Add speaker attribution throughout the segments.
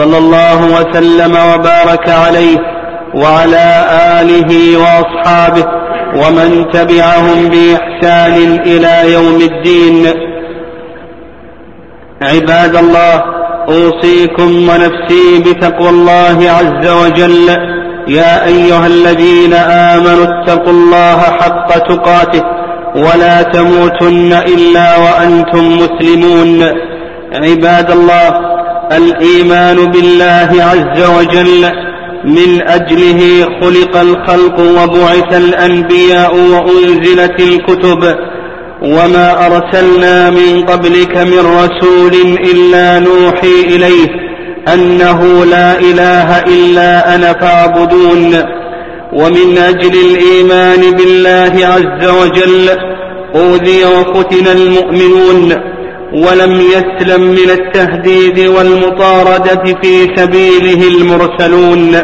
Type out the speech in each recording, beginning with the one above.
Speaker 1: صلى الله وسلم وبارك عليه وعلى اله واصحابه ومن تبعهم باحسان الى يوم الدين عباد الله اوصيكم ونفسي بتقوى الله عز وجل يا ايها الذين امنوا اتقوا الله حق تقاته ولا تموتن الا وانتم مسلمون عباد الله الإيمان بالله عز وجل من أجله خلق الخلق وبعث الأنبياء وأنزلت الكتب وما أرسلنا من قبلك من رسول إلا نوحي إليه أنه لا إله إلا أنا فاعبدون ومن أجل الإيمان بالله عز وجل أوذي وفتن المؤمنون ولم يسلم من التهديد والمطاردة في سبيله المرسلون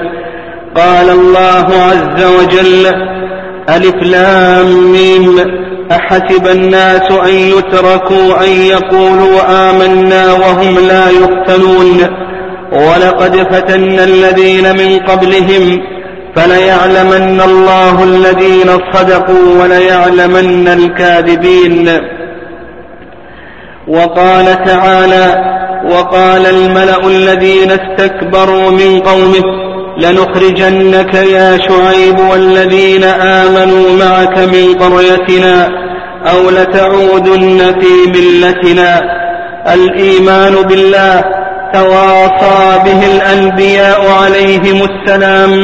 Speaker 1: قال الله عز وجل ألف لام ميم أحسب الناس أن يتركوا أن يقولوا آمنا وهم لا يفتنون ولقد فتنا الذين من قبلهم فليعلمن الله الذين صدقوا وليعلمن الكاذبين وقال تعالى وقال الملأ الذين استكبروا من قومه لنخرجنك يا شعيب والذين آمنوا معك من قريتنا أو لتعودن في ملتنا الإيمان بالله تواصى به الأنبياء عليهم السلام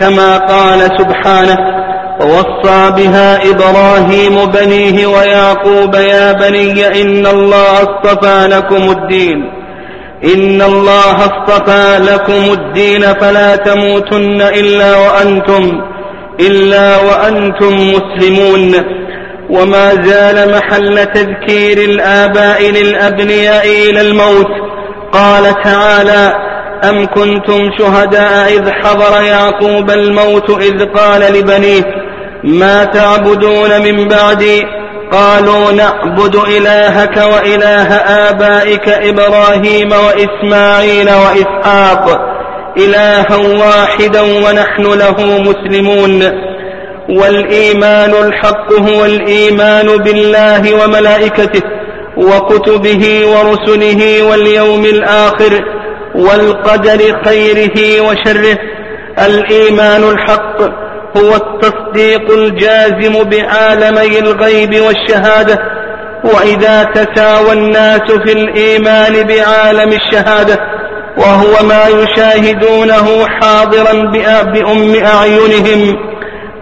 Speaker 1: كما قال سبحانه ووصى بها إبراهيم بنيه ويعقوب يا بني إن الله اصطفى لكم الدين إن الله اصطفى لكم الدين فلا تموتن إلا وأنتم إلا وأنتم مسلمون وما زال محل تذكير الآباء للأبنياء إلى الموت قال تعالى أم كنتم شهداء إذ حضر يعقوب الموت إذ قال لبنيه ما تعبدون من بعدي قالوا نعبد إلهك وإله آبائك إبراهيم وإسماعيل وإسحاق إلها واحدا ونحن له مسلمون والإيمان الحق هو الإيمان بالله وملائكته وكتبه ورسله واليوم الآخر والقدر خيره وشره الإيمان الحق هو التصديق الجازم بعالمي الغيب والشهادة وإذا تساوى الناس في الإيمان بعالم الشهادة وهو ما يشاهدونه حاضرا بأم أعينهم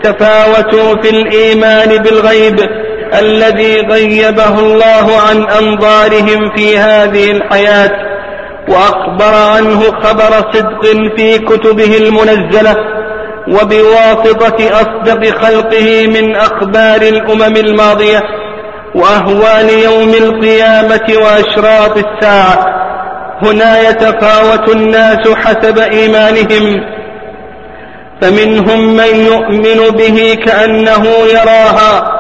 Speaker 1: تفاوتوا في الإيمان بالغيب الذي غيبه الله عن أنظارهم في هذه الحياة وأخبر عنه خبر صدق في كتبه المنزلة وبواسطة أصدق خلقه من أخبار الأمم الماضية وأهوال يوم القيامة وأشراط الساعة هنا يتفاوت الناس حسب إيمانهم فمنهم من يؤمن به كأنه يراها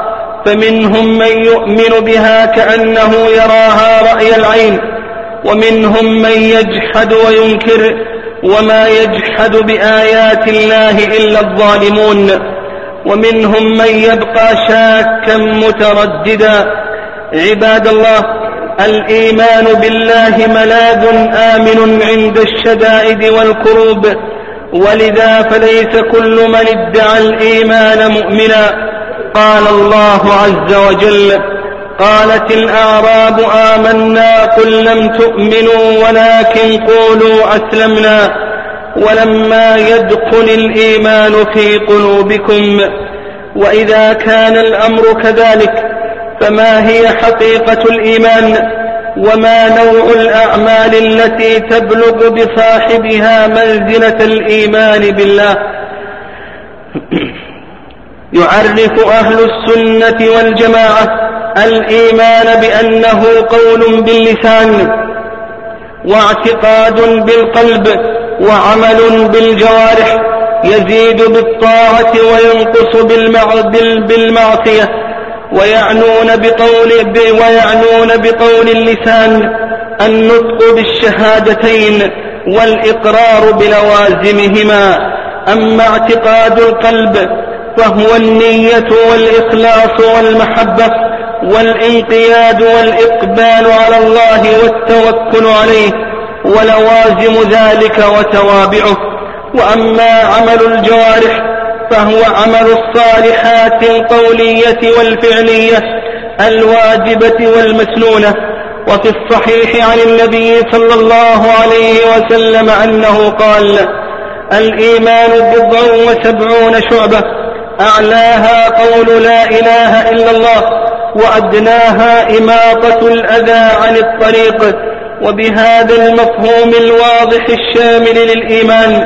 Speaker 1: فمنهم من يؤمن بها كأنه يراها رأي العين ومنهم من يجحد وينكر وما يجحد بآيات الله إلا الظالمون ومنهم من يبقى شاكا مترددا عباد الله الإيمان بالله ملاذ آمن عند الشدائد والكروب ولذا فليس كل من ادعى الإيمان مؤمنا قال الله عز وجل قالت الأعراب آمنا قل لم تؤمنوا ولكن قولوا أسلمنا ولما يدخل الإيمان في قلوبكم وإذا كان الأمر كذلك فما هي حقيقة الإيمان وما نوع الأعمال التي تبلغ بصاحبها منزلة الإيمان بالله يعرف أهل السنة والجماعة الإيمان بأنه قول باللسان واعتقاد بالقلب وعمل بالجوارح يزيد بالطاعة وينقص بالمعصية ويعنون بقول ويعنون بقول اللسان النطق بالشهادتين والإقرار بلوازمهما أما اعتقاد القلب فهو النية والإخلاص والمحبة والانقياد والإقبال على الله والتوكل عليه ولوازم ذلك وتوابعه وأما عمل الجوارح فهو عمل الصالحات القولية والفعلية الواجبة والمسنونة وفي الصحيح عن النبي صلى الله عليه وسلم أنه قال الإيمان بضع وسبعون شعبة أعلاها قول لا إله إلا الله وأدناها إماطة الأذى عن الطريق وبهذا المفهوم الواضح الشامل للإيمان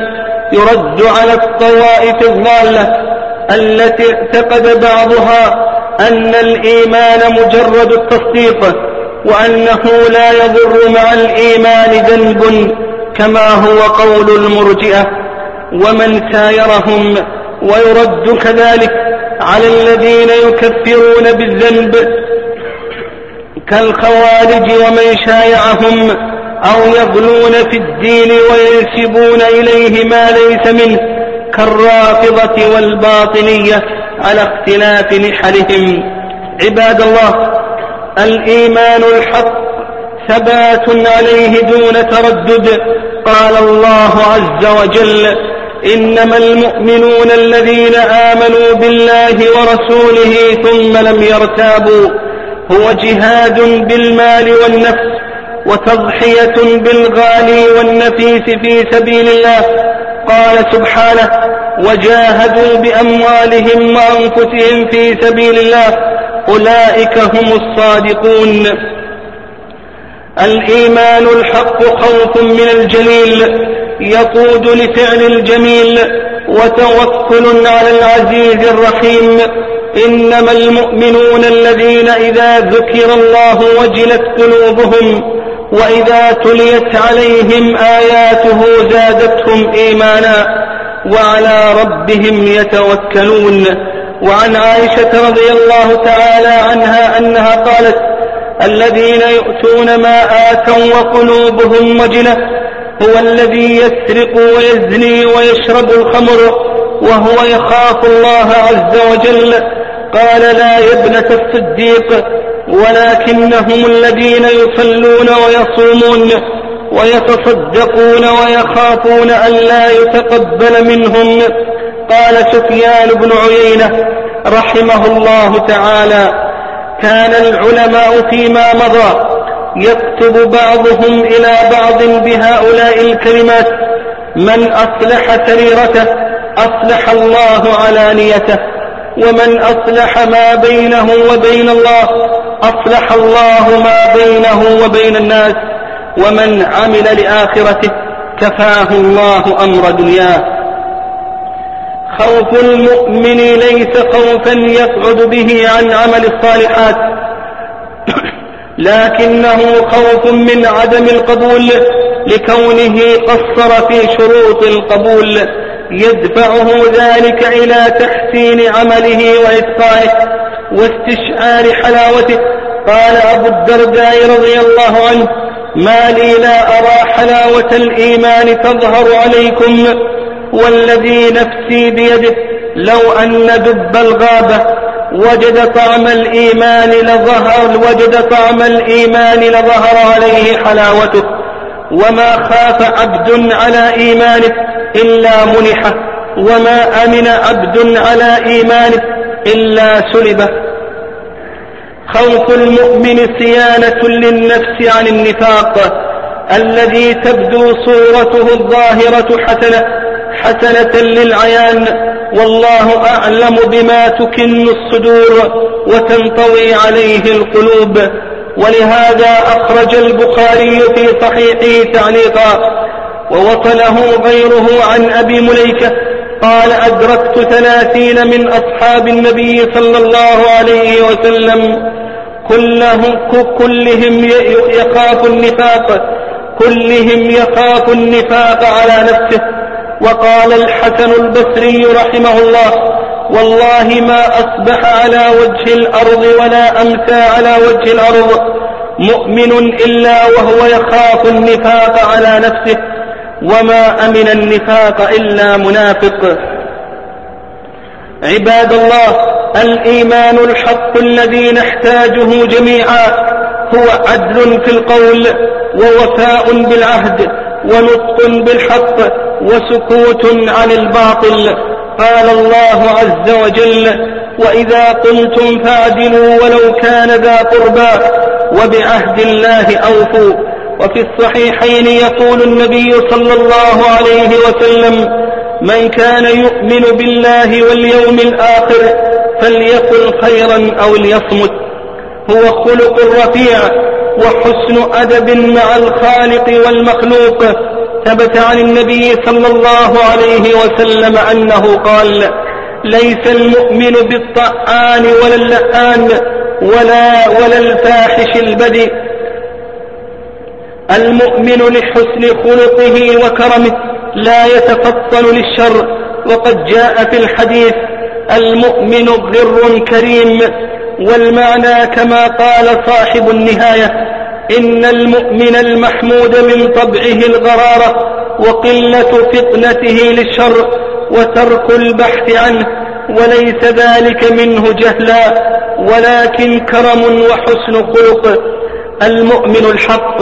Speaker 1: يرد على الطوائف الضالة التي اعتقد بعضها أن الإيمان مجرد التصديق وأنه لا يضر مع الإيمان ذنب كما هو قول المرجئة ومن سايرهم ويرد كذلك على الذين يكفرون بالذنب كالخوارج ومن شايعهم أو يغلون في الدين وينسبون إليه ما ليس منه كالرافضة والباطنية على اختلاف نحلهم عباد الله الإيمان الحق ثبات عليه دون تردد قال الله عز وجل إنما المؤمنون الذين آمنوا بالله ورسوله ثم لم يرتابوا هو جهاد بالمال والنفس وتضحية بالغالي والنفيس في سبيل الله قال سبحانه وجاهدوا بأموالهم وأنفسهم في سبيل الله أولئك هم الصادقون الإيمان الحق خوف من الجليل يقود لفعل الجميل وتوكل على العزيز الرحيم إنما المؤمنون الذين إذا ذكر الله وجلت قلوبهم وإذا تليت عليهم آياته زادتهم إيمانا وعلى ربهم يتوكلون وعن عائشة رضي الله تعالى عنها أنها قالت الذين يؤتون ما آتوا وقلوبهم وجلة هو الذي يسرق ويزني ويشرب الخمر وهو يخاف الله عز وجل قال لا يا ابنة الصديق ولكنهم الذين يصلون ويصومون ويتصدقون ويخافون أن لا يتقبل منهم قال سفيان بن عيينة رحمه الله تعالى كان العلماء فيما مضى يكتب بعضهم إلى بعض بهؤلاء الكلمات من أصلح سريرته أصلح الله على نيته ومن أصلح ما بينه وبين الله أصلح الله ما بينه وبين الناس ومن عمل لآخرته كفاه الله أمر دنياه خوف المؤمن ليس خوفا يقعد به عن عمل الصالحات لكنه خوف من عدم القبول لكونه قصر في شروط القبول يدفعه ذلك إلى تحسين عمله وإتقانه واستشعار حلاوته قال أبو الدرداء رضي الله عنه ما لي لا أرى حلاوة الإيمان تظهر عليكم والذي نفسي بيده لو أن دب الغابة وجد طعم الإيمان لظهر وجد طعم الإيمان لظهر عليه حلاوته وما خاف عبد على إيمانه إلا منحه وما أمن عبد على إيمانه إلا سلبه خوف المؤمن صيانة للنفس عن النفاق الذي تبدو صورته الظاهرة حسنة حسنة للعيان والله أعلم بما تكن الصدور وتنطوي عليه القلوب ولهذا أخرج البخاري في صحيحه تعليقا ووصله غيره عن أبي مليكة قال أدركت ثلاثين من أصحاب النبي صلى الله عليه وسلم كلهم, كلهم يخاف النفاق كلهم يخاف النفاق على نفسه وقال الحسن البصري رحمه الله والله ما أصبح على وجه الأرض ولا أمسى على وجه الأرض مؤمن إلا وهو يخاف النفاق على نفسه وما أمن النفاق إلا منافق عباد الله الإيمان الحق الذي نحتاجه جميعا هو عدل في القول ووفاء بالعهد ونطق بالحق وسكوت عن الباطل قال الله عز وجل وإذا قلتم فاعدلوا ولو كان ذا قربى وبعهد الله أوفوا وفي الصحيحين يقول النبي صلى الله عليه وسلم من كان يؤمن بالله واليوم الآخر فليقل خيرا أو ليصمت هو خلق رفيع وحسن أدب مع الخالق والمخلوق ثبت عن النبي صلى الله عليه وسلم أنه قال ليس المؤمن بالطعان ولا اللآن ولا ولا الفاحش البدي المؤمن لحسن خلقه وكرمه لا يتفطن للشر وقد جاء في الحديث المؤمن غر كريم والمعنى كما قال صاحب النهاية إن المؤمن المحمود من طبعه الغرارة وقلة فطنته للشر وترك البحث عنه وليس ذلك منه جهلا ولكن كرم وحسن خلق المؤمن الحق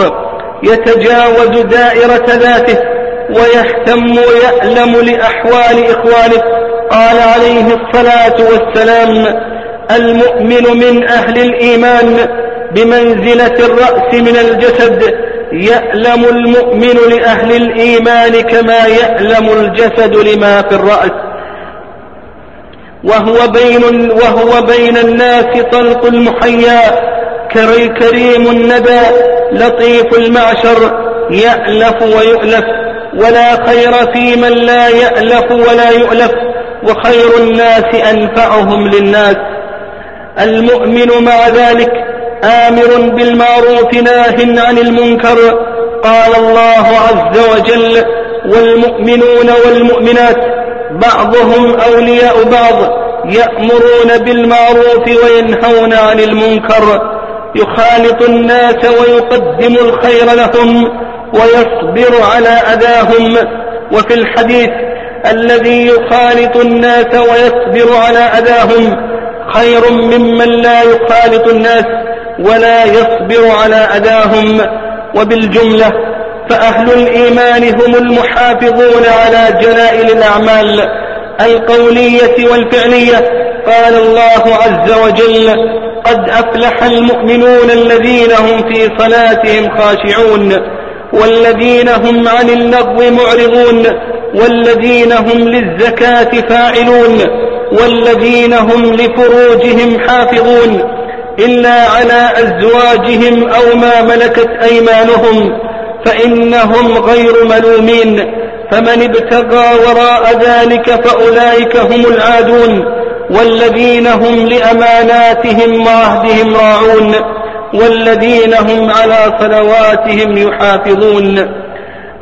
Speaker 1: يتجاوز دائرة ذاته ويهتم ويألم لأحوال إخوانه قال عليه الصلاة والسلام المؤمن من أهل الإيمان بمنزلة الرأس من الجسد يألم المؤمن لأهل الإيمان كما يألم الجسد لما في الرأس وهو بين, وهو بين الناس طلق المحيا كريم الندى لطيف المعشر يألف ويؤلف ولا خير في من لا يألف ولا يؤلف وخير الناس أنفعهم للناس المؤمن مع ذلك آمر بالمعروف ناه عن المنكر قال الله عز وجل والمؤمنون والمؤمنات بعضهم أولياء بعض يأمرون بالمعروف وينهون عن المنكر يخالط الناس ويقدم الخير لهم ويصبر على أذاهم وفي الحديث الذي يخالط الناس ويصبر على أذاهم خير ممن لا يخالط الناس ولا يصبر على أداهم وبالجملة فأهل الإيمان هم المحافظون على جلائل الأعمال القولية والفعلية قال الله عز وجل قد أفلح المؤمنون الذين هم في صلاتهم خاشعون والذين هم عن اللغو معرضون والذين هم للزكاة فاعلون والذين هم لفروجهم حافظون إلا على أزواجهم أو ما ملكت أيمانهم فإنهم غير ملومين فمن ابتغى وراء ذلك فأولئك هم العادون والذين هم لأماناتهم وعهدهم راعون والذين هم على صلواتهم يحافظون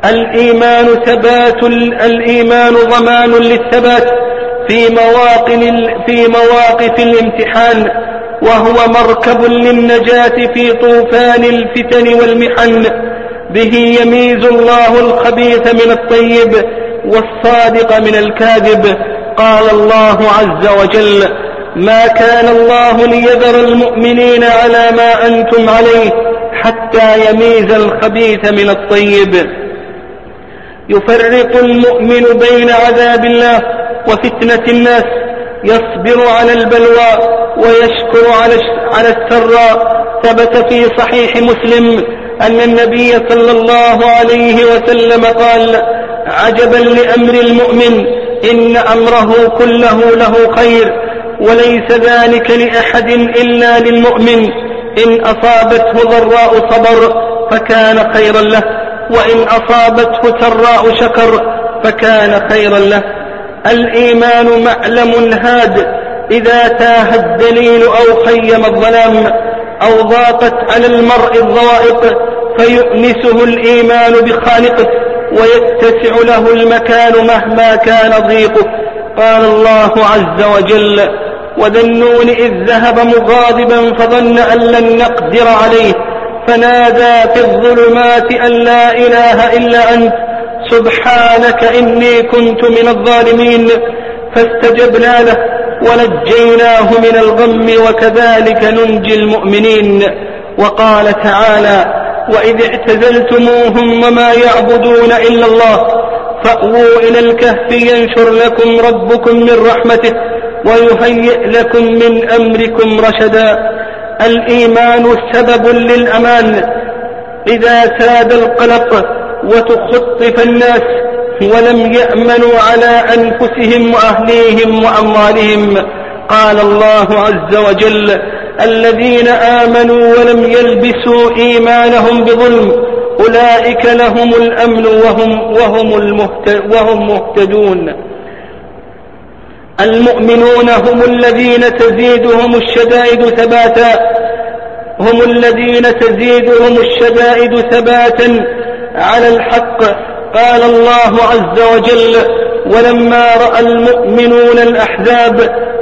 Speaker 1: الإيمان ثبات الإيمان ضمان للثبات في مواقف, في مواقف الامتحان وهو مركب للنجاة في طوفان الفتن والمحن به يميز الله الخبيث من الطيب والصادق من الكاذب قال الله عز وجل ما كان الله ليذر المؤمنين على ما أنتم عليه حتى يميز الخبيث من الطيب يفرق المؤمن بين عذاب الله وفتنة الناس يصبر على البلوى ويشكر على على السراء ثبت في صحيح مسلم أن النبي صلى الله عليه وسلم قال عجبا لأمر المؤمن إن أمره كله له خير وليس ذلك لأحد إلا للمؤمن إن أصابته ضراء صبر فكان خيرا له وإن أصابته سراء شكر فكان خيرا له الإيمان معلم هاد إذا تاه الدليل أو خيم الظلام أو ضاقت على المرء الضوائق فيؤنسه الإيمان بخالقه ويتسع له المكان مهما كان ضيقه قال الله عز وجل وذا النون إذ ذهب مغاضبا فظن أن لن نقدر عليه فنادى في الظلمات أن لا إله إلا أنت سبحانك إني كنت من الظالمين فاستجبنا له ونجيناه من الغم وكذلك ننجي المؤمنين وقال تعالى وإذ اعتزلتموهم وما يعبدون إلا الله فأووا إلى الكهف ينشر لكم ربكم من رحمته ويهيئ لكم من أمركم رشدا الإيمان سبب للأمان إذا ساد القلق وتخطف الناس ولم يأمنوا على أنفسهم وأهليهم وأموالهم قال الله عز وجل الذين آمنوا ولم يلبسوا إيمانهم بظلم أولئك لهم الأمن وهم, وهم, المهت وهم مهتدون المؤمنون هم الذين تزيدهم الشدائد ثباتا هم الذين تزيدهم الشدائد ثباتا على الحق قال الله عز وجل ولما رأى المؤمنون الأحزاب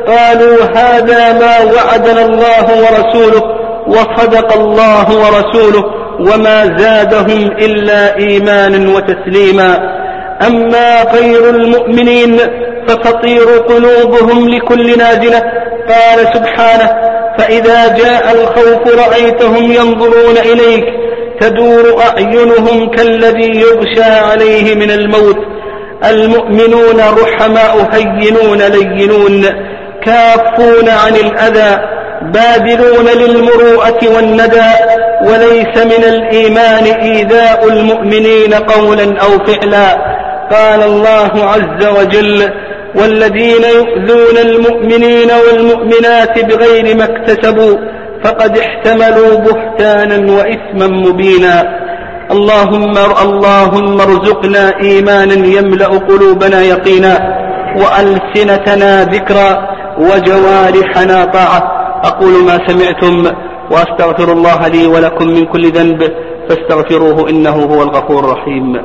Speaker 1: قالوا هذا ما وعدنا الله ورسوله وصدق الله ورسوله وما زادهم إلا إيمانا وتسليما أما خير المؤمنين فتطير قلوبهم لكل نازلة قال سبحانه فإذا جاء الخوف رأيتهم ينظرون إليك تدور أعينهم كالذي يغشى عليه من الموت المؤمنون رحماء هينون لينون كافون عن الأذى بادلون للمروءة والندى وليس من الإيمان إيذاء المؤمنين قولا أو فعلا قال الله عز وجل والذين يؤذون المؤمنين والمؤمنات بغير ما اكتسبوا فقد احتملوا بهتانا وإثما مبينا اللهم اللهم ارزقنا إيمانا يملأ قلوبنا يقينا وألسنتنا ذكرا وجوارحنا طاعة أقول ما سمعتم وأستغفر الله لي ولكم من كل ذنب فاستغفروه إنه هو الغفور الرحيم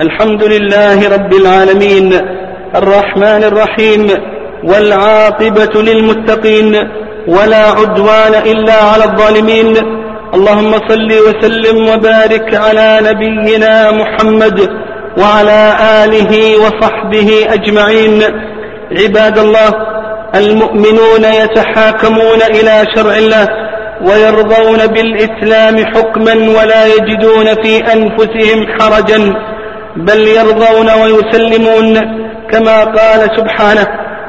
Speaker 1: الحمد لله رب العالمين الرحمن الرحيم والعاقبة للمتقين ولا عدوان إلا على الظالمين اللهم صل وسلم وبارك على نبينا محمد وعلى آله وصحبه أجمعين عباد الله المؤمنون يتحاكمون إلى شرع الله ويرضون بالإسلام حكما ولا يجدون في أنفسهم حرجا بل يرضون ويسلمون كما قال سبحانه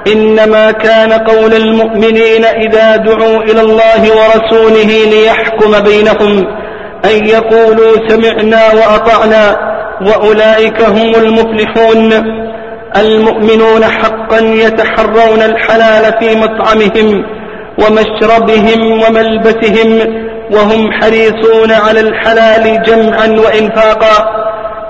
Speaker 1: إنما كان قول المؤمنين إذا دعوا إلى الله ورسوله ليحكم بينهم أن يقولوا سمعنا وأطعنا وأولئك هم المفلحون المؤمنون حقا يتحرون الحلال في مطعمهم ومشربهم وملبسهم وهم حريصون على الحلال جمعا وإنفاقا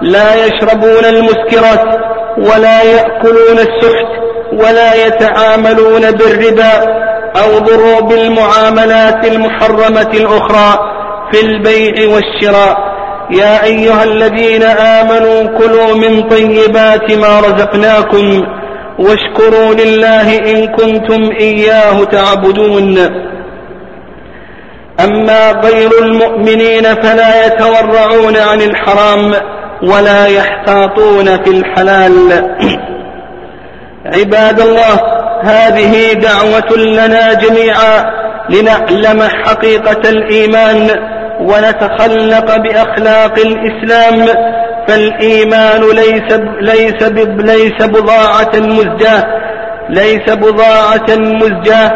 Speaker 1: لا يشربون المسكرات ولا يأكلون السحت ولا يتعاملون بالربا أو بالمعاملات المحرمة الأخرى في البيع والشراء يا أيها الذين آمنوا كلوا من طيبات ما رزقناكم واشكروا لله إن كنتم إياه تعبدون أما غير المؤمنين فلا يتورعون عن الحرام ولا يحتاطون في الحلال عباد الله هذه دعوة لنا جميعا لنعلم حقيقة الإيمان ونتخلق بأخلاق الإسلام فالإيمان ليس ليس ليس بضاعة مزجاة ليس بضاعة مزجاة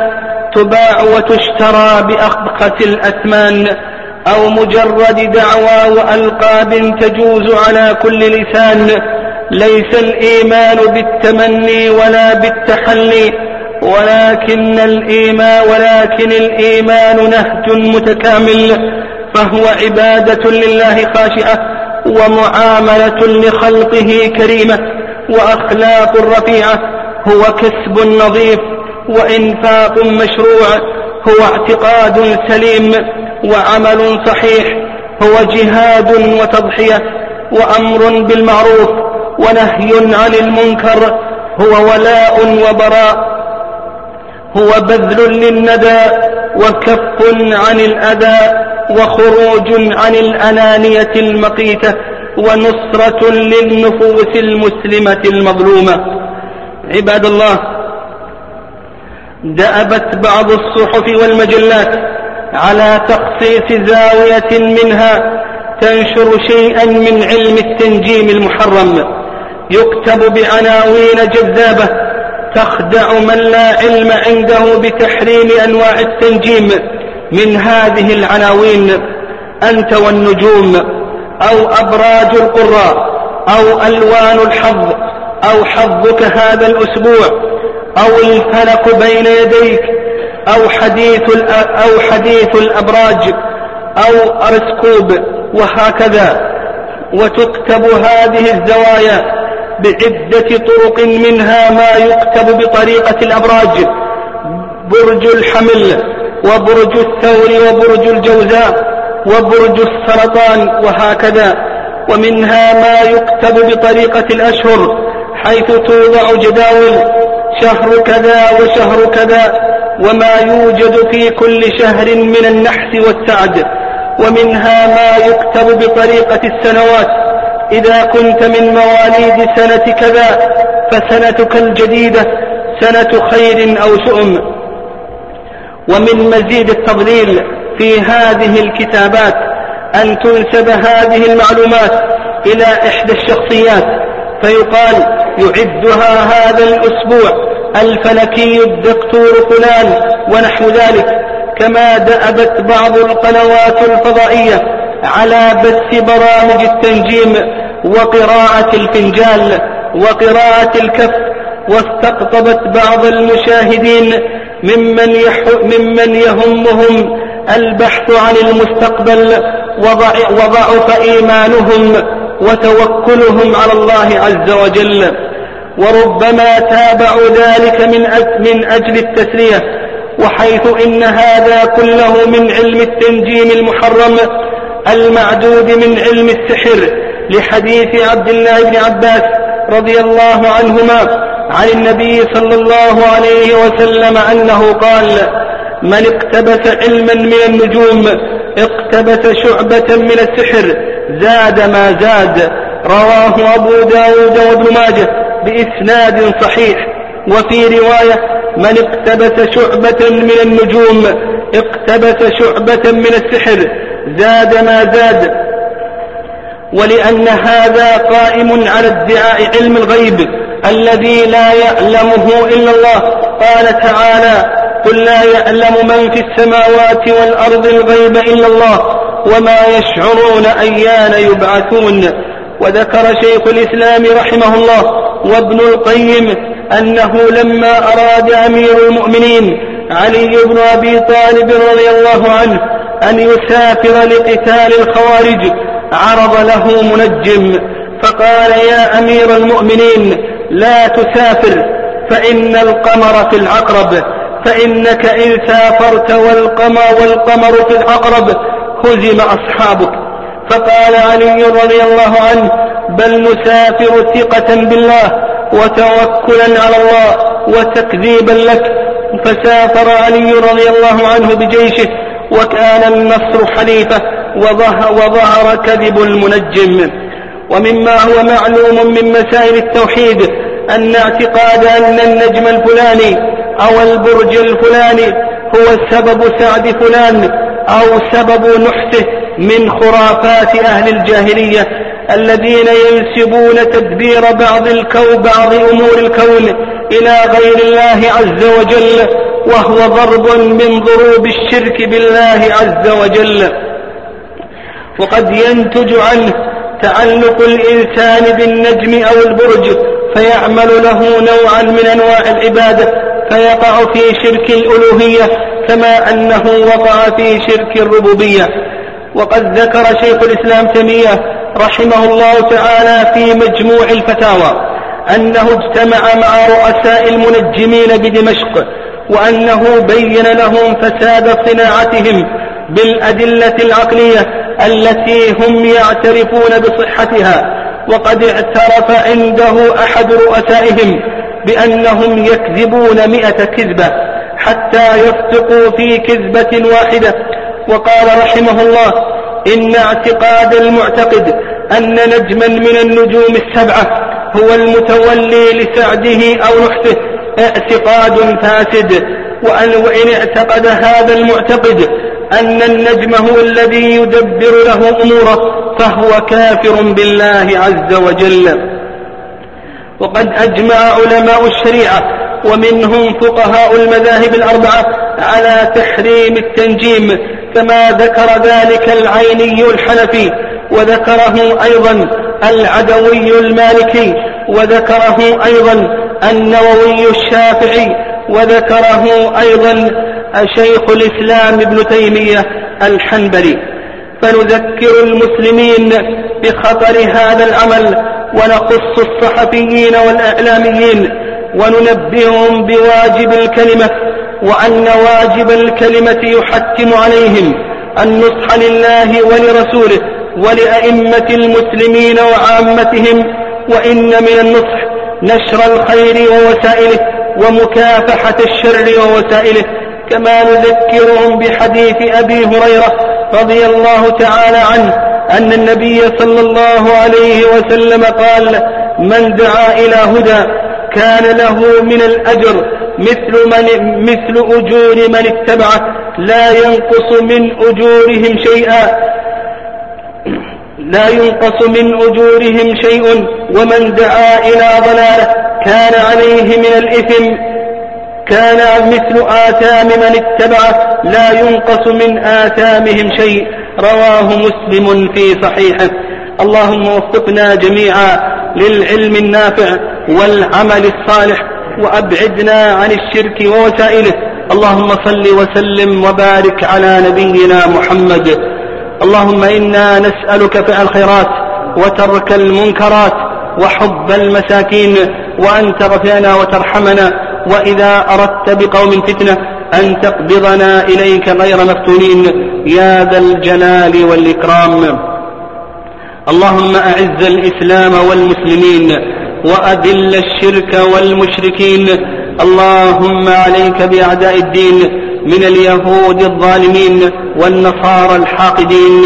Speaker 1: تباع وتشترى بأخبقة الأثمان أو مجرد دعوى وألقاب تجوز على كل لسان ليس الإيمان بالتمني ولا بالتحلي ولكن الإيمان ولكن الإيمان نهج متكامل فهو عبادة لله خاشعة ومعاملة لخلقه كريمة وأخلاق رفيعة هو كسب نظيف وإنفاق مشروع هو اعتقاد سليم وعمل صحيح هو جهاد وتضحية وأمر بالمعروف ونهي عن المنكر هو ولاء وبراء هو بذل للندى وكف عن الأذى وخروج عن الأنانية المقيتة ونصرة للنفوس المسلمة المظلومة عباد الله دأبت بعض الصحف والمجلات على تخصيص زاوية منها تنشر شيئا من علم التنجيم المحرم يكتب بعناوين جذابة تخدع من لا علم عنده بتحريم أنواع التنجيم من هذه العناوين أنت والنجوم أو أبراج القراء أو ألوان الحظ أو حظك هذا الأسبوع أو الفلك بين يديك أو حديث, أو حديث الأبراج أو أرسكوب وهكذا وتكتب هذه الزوايا بعدة طرق منها ما يكتب بطريقة الأبراج برج الحمل وبرج الثور وبرج الجوزاء وبرج السرطان وهكذا ومنها ما يكتب بطريقة الأشهر حيث توضع جداول شهر كذا وشهر كذا وما يوجد في كل شهر من النحس والسعد ومنها ما يكتب بطريقة السنوات إذا كنت من مواليد سنة كذا فسنتك الجديدة سنة خير أو شؤم ومن مزيد التضليل في هذه الكتابات أن تنسب هذه المعلومات إلى إحدى الشخصيات فيقال يعدها هذا الأسبوع الفلكي الدكتور فلان ونحو ذلك كما دأبت بعض القنوات الفضائية على بث برامج التنجيم وقراءة الفنجال وقراءة الكف واستقطبت بعض المشاهدين ممن, ممن يهمهم البحث عن المستقبل وضعف إيمانهم وتوكلهم على الله عز وجل وربما تابعوا ذلك من من أجل التسلية وحيث إن هذا كله من علم التنجيم المحرم المعدود من علم السحر لحديث عبد الله بن عباس رضي الله عنهما عن النبي صلى الله عليه وسلم أنه قال من اقتبس علما من النجوم اقتبس شعبة من السحر زاد ما زاد رواه أبو داود وابن ماجه بإسناد صحيح وفي رواية من اقتبس شعبة من النجوم اقتبس شعبة من السحر زاد ما زاد ولأن هذا قائم على ادعاء علم الغيب الذي لا يعلمه إلا الله قال تعالى قل لا يعلم من في السماوات والأرض الغيب إلا الله وما يشعرون أيان يبعثون وذكر شيخ الإسلام رحمه الله وابن القيم أنه لما أراد أمير المؤمنين علي بن أبي طالب رضي الله عنه أن يسافر لقتال الخوارج عرض له منجم فقال يا أمير المؤمنين لا تسافر فإن القمر في العقرب فإنك إن سافرت والقمر والقمر في العقرب هزم أصحابك فقال علي رضي الله عنه بل نسافر ثقة بالله وتوكلا على الله وتكذيبا لك فسافر علي رضي الله عنه بجيشه وكان النصر حليفه وظهر كذب المنجم ومما هو معلوم من مسائل التوحيد أن اعتقاد أن النجم الفلاني أو البرج الفلاني هو سبب سعد فلان أو سبب نحسه من خرافات أهل الجاهلية الذين ينسبون تدبير بعض الكون بعض أمور الكون إلى غير الله عز وجل وهو ضرب من ضروب الشرك بالله عز وجل وقد ينتج عنه تعلق الإنسان بالنجم أو البرج فيعمل له نوعا من أنواع العبادة فيقع في شرك الألوهية كما أنه وقع في شرك الربوبية وقد ذكر شيخ الإسلام تيمية رحمه الله تعالى في مجموع الفتاوى أنه اجتمع مع رؤساء المنجمين بدمشق وأنه بين لهم فساد صناعتهم بالأدلة العقلية التي هم يعترفون بصحتها وقد اعترف عنده أحد رؤسائهم بأنهم يكذبون مئة كذبة حتى يفتقوا في كذبة واحدة وقال رحمه الله إن اعتقاد المعتقد أن نجما من النجوم السبعة هو المتولي لسعده أو نحسه اعتقاد فاسد وأن وإن اعتقد هذا المعتقد أن النجم هو الذي يدبر له أموره فهو كافر بالله عز وجل وقد أجمع علماء الشريعة ومنهم فقهاء المذاهب الأربعة على تحريم التنجيم كما ذكر ذلك العيني الحنفي وذكره أيضا العدوي المالكي وذكره أيضا النووي الشافعي وذكره أيضا شيخ الإسلام ابن تيمية الحنبلي فنذكر المسلمين بخطر هذا العمل ونقص الصحفيين والإعلاميين وننبئهم بواجب الكلمة وأن واجب الكلمة يحتم عليهم النصح لله ولرسوله ولأئمة المسلمين وعامتهم وإن من النصح نشر الخير ووسائله ومكافحة الشر ووسائله كما نذكرهم بحديث أبي هريرة رضي الله تعالى عنه أن النبي صلى الله عليه وسلم قال من دعا إلى هدى كان له من الأجر مثل من مثل أجور من اتبعه لا ينقص من أجورهم شيئا لا ينقص من أجورهم شيء ومن دعا إلى ضلاله كان عليه من الإثم كان مثل آثام من اتبعه لا ينقص من آثامهم شيء رواه مسلم في صحيحه اللهم وفقنا جميعا للعلم النافع والعمل الصالح وأبعدنا عن الشرك ووسائله اللهم صل وسلم وبارك على نبينا محمد اللهم إنا نسألك فعل الخيرات وترك المنكرات وحب المساكين وأن تغفرنا وترحمنا وإذا أردت بقوم فتنة أن تقبضنا إليك غير مفتونين يا ذا الجلال والإكرام اللهم أعز الإسلام والمسلمين وأذل الشرك والمشركين اللهم عليك بأعداء الدين من اليهود الظالمين والنصارى الحاقدين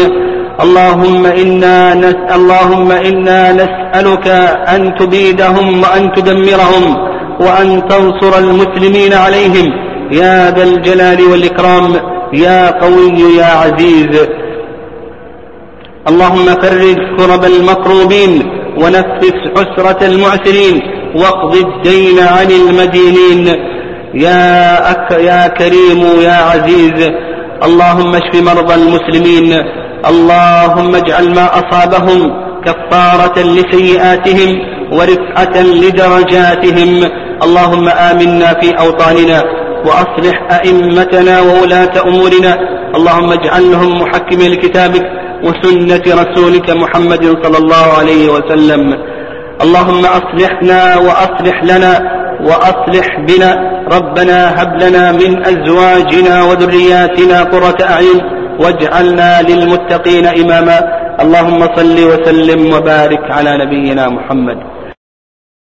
Speaker 1: اللهم إنا نس... اللهم إنا نسألك أن تبيدهم وأن تدمرهم وأن تنصر المسلمين عليهم يا ذا الجلال والإكرام يا قوي يا عزيز اللهم فرج كرب المكروبين ونفس عسرة المعسرين واقض الدين عن المدينين يا, أك يا كريم يا عزيز اللهم اشف مرضى المسلمين اللهم اجعل ما أصابهم كفارة لسيئاتهم ورفعة لدرجاتهم اللهم آمنا في أوطاننا وأصلح أئمتنا وولاة أمورنا اللهم اجعلهم محكمين لكتابك وسنة رسولك محمد صلى الله عليه وسلم اللهم أصلحنا وأصلح لنا وأصلح بنا ربنا هب لنا من أزواجنا وذرياتنا قرة أعين واجعلنا للمتقين إماما اللهم صل وسلم وبارك على نبينا محمد